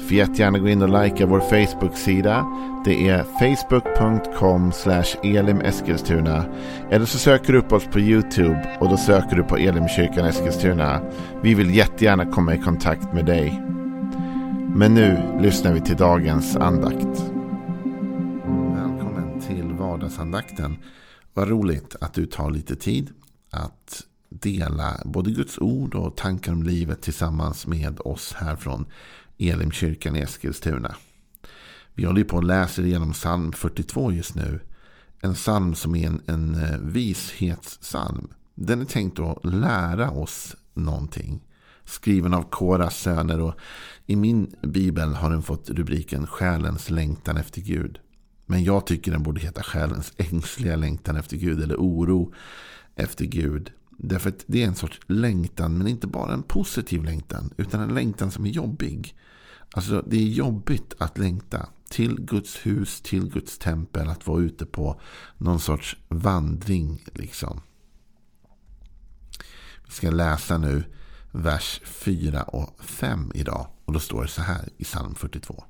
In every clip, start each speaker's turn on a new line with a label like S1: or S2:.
S1: Får jättegärna gå in och likea vår Facebook-sida. Det är facebook.com elimeskilstuna. Eller så söker du upp oss på YouTube och då söker du på Elimkyrkan Eskilstuna. Vi vill jättegärna komma i kontakt med dig. Men nu lyssnar vi till dagens andakt. Välkommen till vardagsandakten. Vad roligt att du tar lite tid att dela både Guds ord och tankar om livet tillsammans med oss här från Elimkyrkan i Eskilstuna. Vi håller på och läser igenom psalm 42 just nu. En psalm som är en, en eh, vishetssalm. Den är tänkt att lära oss någonting. Skriven av Koras söner och i min bibel har den fått rubriken Själens längtan efter Gud. Men jag tycker den borde heta Själens ängsliga längtan efter Gud eller oro efter Gud. Därför att det är en sorts längtan, men inte bara en positiv längtan, utan en längtan som är jobbig. Alltså det är jobbigt att längta till Guds hus, till Guds tempel, att vara ute på någon sorts vandring. liksom. Vi ska läsa nu vers 4 och 5 idag. Och då står det så här i psalm 42.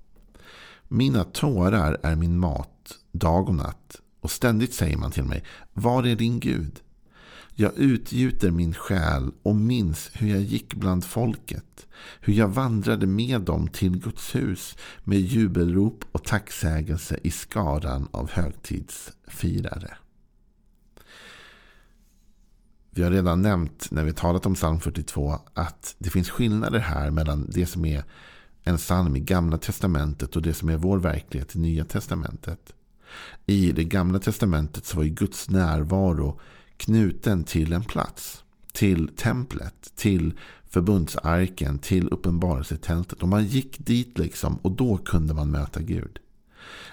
S1: Mina tårar är min mat dag och natt. Och ständigt säger man till mig, var är din Gud? Jag utgjuter min själ och minns hur jag gick bland folket. Hur jag vandrade med dem till Guds hus med jubelrop och tacksägelse i skaran av högtidsfirare. Vi har redan nämnt när vi talat om psalm 42 att det finns skillnader här mellan det som är en psalm i gamla testamentet och det som är vår verklighet i nya testamentet. I det gamla testamentet så var ju Guds närvaro knuten till en plats. Till templet, till förbundsarken, till uppenbarelsetältet. Och man gick dit liksom och då kunde man möta Gud.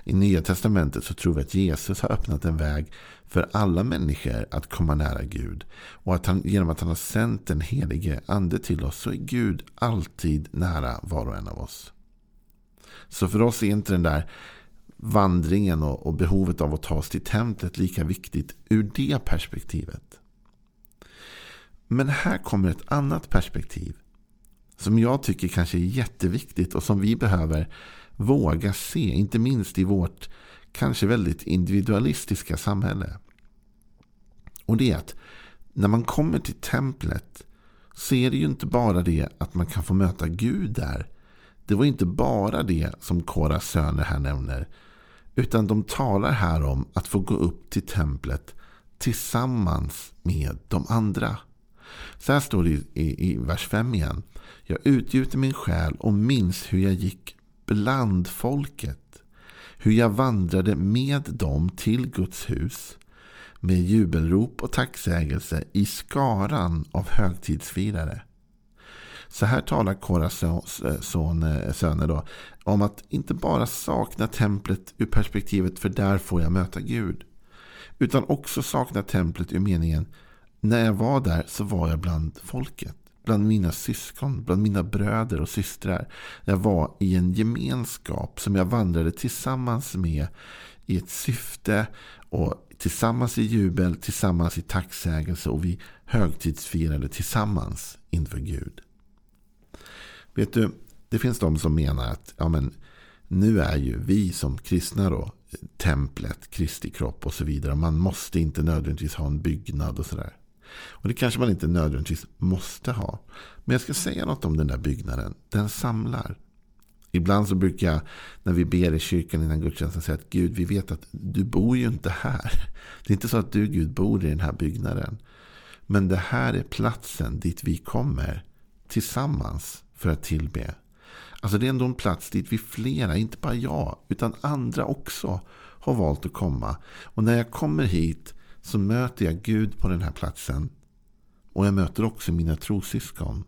S1: I Nya Testamentet så tror vi att Jesus har öppnat en väg för alla människor att komma nära Gud. Och att han, genom att han har sänt den helige ande till oss så är Gud alltid nära var och en av oss. Så för oss är inte den där vandringen och, och behovet av att ta oss till templet lika viktigt ur det perspektivet. Men här kommer ett annat perspektiv. Som jag tycker kanske är jätteviktigt och som vi behöver våga se. Inte minst i vårt kanske väldigt individualistiska samhälle. Och det är att när man kommer till templet så är det ju inte bara det att man kan få möta Gud där. Det var inte bara det som Koras söner här nämner. Utan de talar här om att få gå upp till templet tillsammans med de andra. Så här står det i, i, i vers 5 igen. Jag utgjuter min själ och minns hur jag gick bland folket. Hur jag vandrade med dem till Guds hus. Med jubelrop och tacksägelse i skaran av högtidsfirare. Så här talar Koras son, eh, eh, söner då, om att inte bara sakna templet ur perspektivet för där får jag möta Gud. Utan också sakna templet ur meningen när jag var där så var jag bland folket. Bland mina syskon, bland mina bröder och systrar. Jag var i en gemenskap som jag vandrade tillsammans med i ett syfte och tillsammans i jubel, tillsammans i tacksägelse och vi högtidsfirade tillsammans inför Gud. Vet du, det finns de som menar att ja, men, nu är ju vi som kristna då templet, Kristi kropp och så vidare. Man måste inte nödvändigtvis ha en byggnad och sådär. Och det kanske man inte nödvändigtvis måste ha. Men jag ska säga något om den där byggnaden. Den samlar. Ibland så brukar jag när vi ber i kyrkan innan gudstjänsten säga att Gud, vi vet att du bor ju inte här. Det är inte så att du Gud bor i den här byggnaden. Men det här är platsen dit vi kommer tillsammans för att tillbe. Alltså det är ändå en plats dit vi flera, inte bara jag, utan andra också har valt att komma. Och när jag kommer hit så möter jag Gud på den här platsen. Och jag möter också mina trossyskon.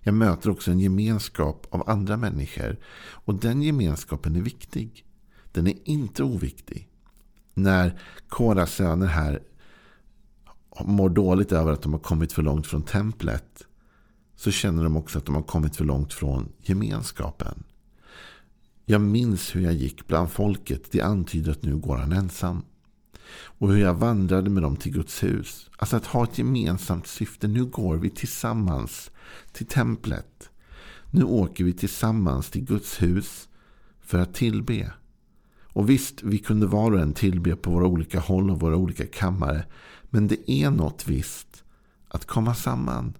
S1: Jag möter också en gemenskap av andra människor. Och den gemenskapen är viktig. Den är inte oviktig. När Koras söner här mår dåligt över att de har kommit för långt från templet så känner de också att de har kommit för långt från gemenskapen. Jag minns hur jag gick bland folket. Det antyder att nu går han ensam. Och hur jag vandrade med dem till Guds hus. Alltså att ha ett gemensamt syfte. Nu går vi tillsammans till templet. Nu åker vi tillsammans till Guds hus för att tillbe. Och visst, vi kunde var och en tillbe på våra olika håll och våra olika kammare. Men det är något visst att komma samman.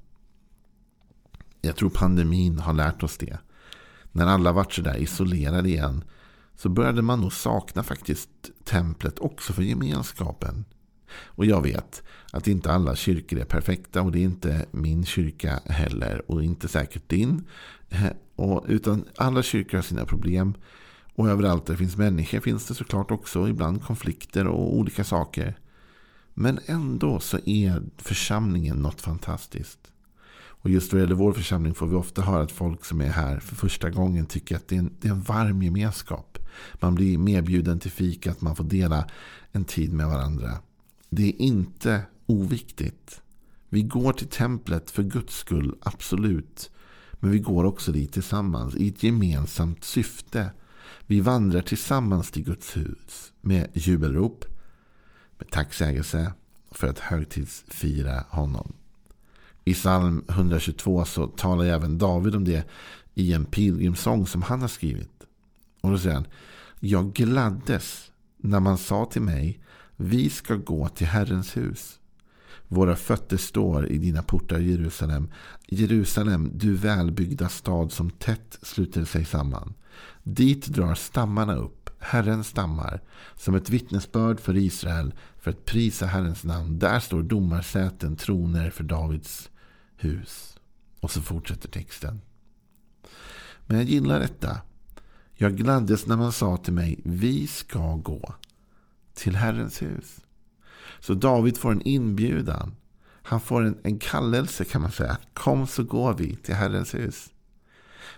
S1: Jag tror pandemin har lärt oss det. När alla varit sådär isolerade igen så började man nog sakna faktiskt templet också för gemenskapen. Och jag vet att inte alla kyrkor är perfekta och det är inte min kyrka heller och inte säkert din. Eh, och, utan alla kyrkor har sina problem. Och överallt där det finns människor finns det såklart också ibland konflikter och olika saker. Men ändå så är församlingen något fantastiskt. Och just vad gäller vår församling får vi ofta höra att folk som är här för första gången tycker att det är en, det är en varm gemenskap. Man blir medbjuden till fika, att man får dela en tid med varandra. Det är inte oviktigt. Vi går till templet för Guds skull, absolut. Men vi går också dit tillsammans i ett gemensamt syfte. Vi vandrar tillsammans till Guds hus med jubelrop, med tacksägelse för att högtidsfira honom. I psalm 122 så talar även David om det i en pilgrimsång som han har skrivit. Och då säger han, jag gladdes när man sa till mig, vi ska gå till Herrens hus. Våra fötter står i dina portar Jerusalem. Jerusalem, du välbyggda stad som tätt sluter sig samman. Dit drar stammarna upp, Herrens stammar, som ett vittnesbörd för Israel, för att prisa Herrens namn. Där står domarsäten, troner för Davids hus. Och så fortsätter texten. Men jag gillar detta. Jag gladdes när man sa till mig, vi ska gå till Herrens hus. Så David får en inbjudan. Han får en, en kallelse kan man säga. Kom så går vi till Herrens hus.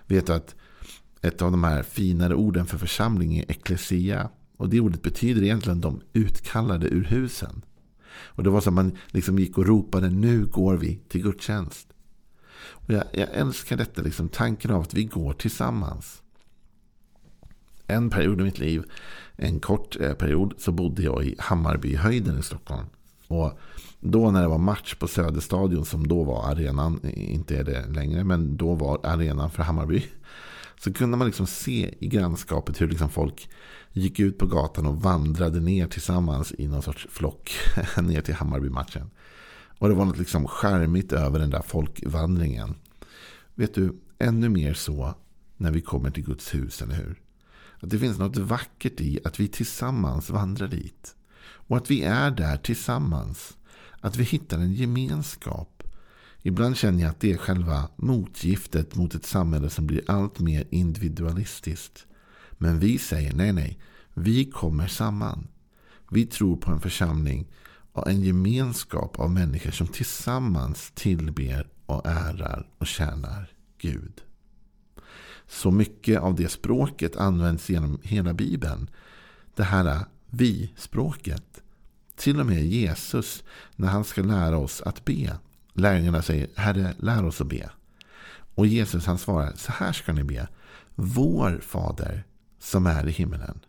S1: Vet du att ett av de här finare orden för församling är eklesia. Och det ordet betyder egentligen de utkallade ur husen. Och det var som man liksom gick och ropade nu går vi till gudstjänst. Och jag, jag älskar detta, liksom, tanken av att vi går tillsammans. En period i mitt liv, en kort eh, period, så bodde jag i Hammarbyhöjden i Stockholm. Och då när det var match på Söderstadion, som då var arenan, inte är det längre, men då var arenan för Hammarby. Så kunde man liksom se i grannskapet hur liksom folk gick ut på gatan och vandrade ner tillsammans i någon sorts flock ner till Hammarby-matchen. Och det var något liksom charmigt över den där folkvandringen. Vet du, ännu mer så när vi kommer till Guds hus, eller hur? Att det finns något vackert i att vi tillsammans vandrar dit. Och att vi är där tillsammans. Att vi hittar en gemenskap. Ibland känner jag att det är själva motgiftet mot ett samhälle som blir allt mer individualistiskt. Men vi säger nej, nej. Vi kommer samman. Vi tror på en församling och en gemenskap av människor som tillsammans tillber och ärar och tjänar Gud. Så mycket av det språket används genom hela Bibeln. Det här vi-språket. Till och med Jesus, när han ska lära oss att be. Lärjungarna säger, Herre, lär oss att be. Och Jesus han svarar, så här ska ni be. Vår Fader som är i himmelen.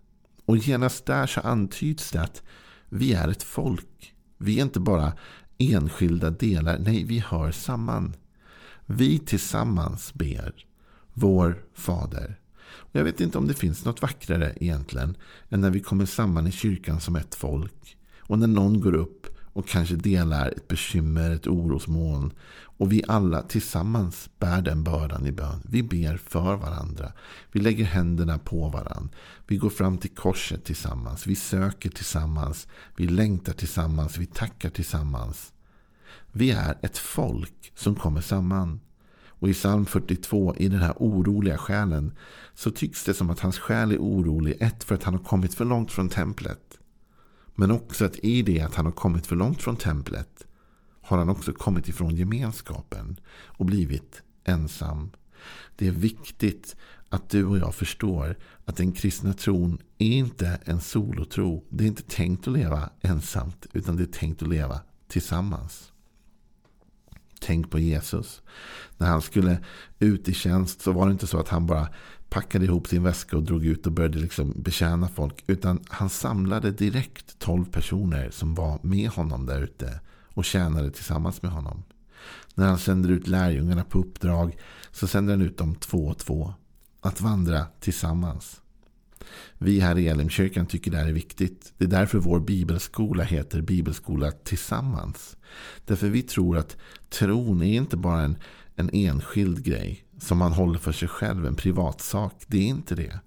S1: Och genast där så antyds det att vi är ett folk. Vi är inte bara enskilda delar. Nej, vi hör samman. Vi tillsammans ber. Vår Fader. Och jag vet inte om det finns något vackrare egentligen än när vi kommer samman i kyrkan som ett folk. Och när någon går upp och kanske delar ett bekymmer, ett orosmoln. Och vi alla tillsammans bär den bördan i bön. Vi ber för varandra. Vi lägger händerna på varandra. Vi går fram till korset tillsammans. Vi söker tillsammans. Vi längtar tillsammans. Vi tackar tillsammans. Vi är ett folk som kommer samman. Och i psalm 42, i den här oroliga själen, så tycks det som att hans själ är orolig. Ett, för att han har kommit för långt från templet. Men också att i det att han har kommit för långt från templet har han också kommit ifrån gemenskapen och blivit ensam. Det är viktigt att du och jag förstår att den kristna tron är inte en solotro. Det är inte tänkt att leva ensamt utan det är tänkt att leva tillsammans. Tänk på Jesus. När han skulle ut i tjänst så var det inte så att han bara packade ihop sin väska och drog ut och började liksom betjäna folk. Utan han samlade direkt tolv personer som var med honom där ute och tjänade tillsammans med honom. När han sänder ut lärjungarna på uppdrag så sänder han ut dem två och två. Att vandra tillsammans. Vi här i Elimkyrkan tycker det här är viktigt. Det är därför vår bibelskola heter Bibelskola Tillsammans. Därför vi tror att tron är inte bara en, en enskild grej som man håller för sig själv, en privatsak. Det är inte det.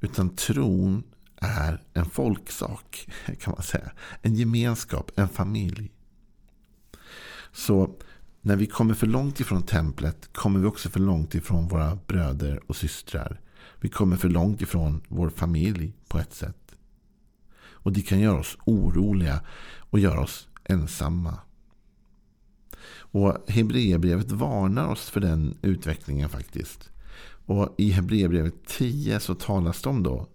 S1: Utan tron är en folksak, kan man säga. En gemenskap, en familj. Så när vi kommer för långt ifrån templet kommer vi också för långt ifrån våra bröder och systrar. Vi kommer för långt ifrån vår familj på ett sätt. Och det kan göra oss oroliga och göra oss ensamma. Och Hebreerbrevet varnar oss för den utvecklingen faktiskt. Och i Hebreerbrevet 10 så talas det om då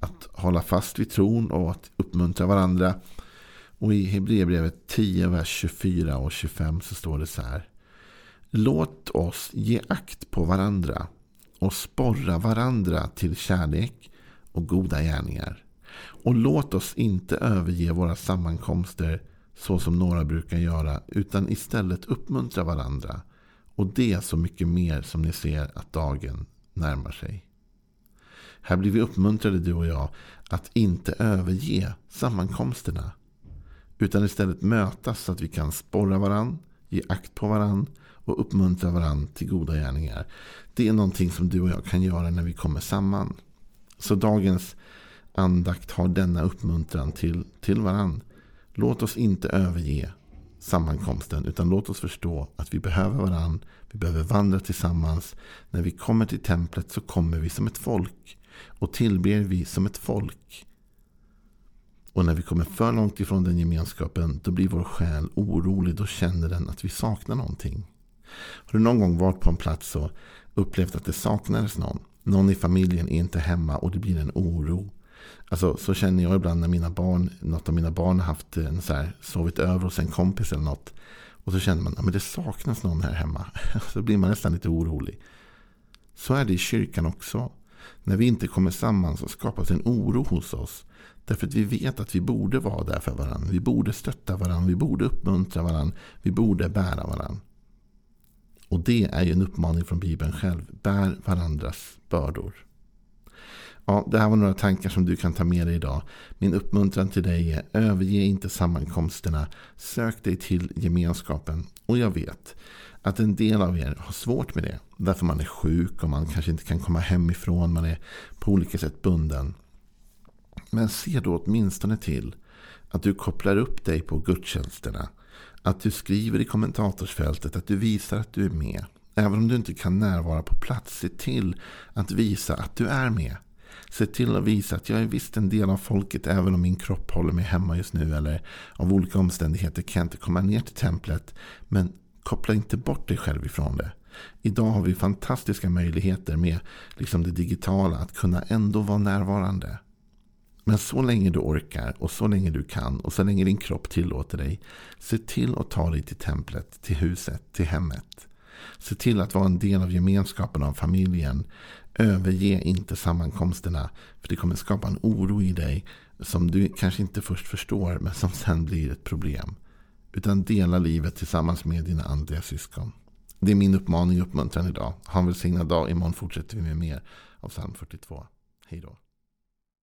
S1: att hålla fast vid tron och att uppmuntra varandra. Och i Hebreerbrevet 10, vers 24 och 25 så står det så här. Låt oss ge akt på varandra och sporra varandra till kärlek och goda gärningar. Och låt oss inte överge våra sammankomster så som några brukar göra utan istället uppmuntra varandra. Och det så mycket mer som ni ser att dagen närmar sig. Här blir vi uppmuntrade du och jag att inte överge sammankomsterna. Utan istället mötas så att vi kan sporra varandra, ge akt på varandra och uppmuntra varandra till goda gärningar. Det är någonting som du och jag kan göra när vi kommer samman. Så dagens andakt har denna uppmuntran till, till varandra. Låt oss inte överge sammankomsten utan låt oss förstå att vi behöver varandra. Vi behöver vandra tillsammans. När vi kommer till templet så kommer vi som ett folk och tillber vi som ett folk. Och när vi kommer för långt ifrån den gemenskapen då blir vår själ orolig. Då känner den att vi saknar någonting. Har du någon gång varit på en plats och upplevt att det saknades någon? Någon i familjen är inte hemma och det blir en oro. Alltså, så känner jag ibland när mina barn, något av mina barn har haft en så här, sovit över hos en kompis eller något. Och så känner man att det saknas någon här hemma. Så blir man nästan lite orolig. Så är det i kyrkan också. När vi inte kommer samman så skapas en oro hos oss. Därför att vi vet att vi borde vara där för varandra. Vi borde stötta varandra. Vi borde uppmuntra varandra. Vi borde bära varandra. Och det är ju en uppmaning från Bibeln själv. Bär varandras bördor. Ja, det här var några tankar som du kan ta med dig idag. Min uppmuntran till dig är överge inte sammankomsterna. Sök dig till gemenskapen. Och jag vet att en del av er har svårt med det. Därför man är sjuk och man kanske inte kan komma hemifrån. Man är på olika sätt bunden. Men se då åtminstone till att du kopplar upp dig på gudstjänsterna. Att du skriver i kommentatorsfältet att du visar att du är med. Även om du inte kan närvara på plats, se till att visa att du är med. Se till att visa att jag är visst en del av folket även om min kropp håller mig hemma just nu. Eller av olika omständigheter kan jag inte komma ner till templet. Men koppla inte bort dig själv ifrån det. Idag har vi fantastiska möjligheter med liksom det digitala att kunna ändå vara närvarande. Men så länge du orkar och så länge du kan och så länge din kropp tillåter dig. Se till att ta dig till templet, till huset, till hemmet. Se till att vara en del av gemenskapen av familjen. Överge inte sammankomsterna. För det kommer skapa en oro i dig. Som du kanske inte först förstår men som sen blir ett problem. Utan dela livet tillsammans med dina andliga syskon. Det är min uppmaning och uppmuntran idag. Ha en välsignad dag. Imorgon fortsätter vi med mer av psalm 42. Hej då.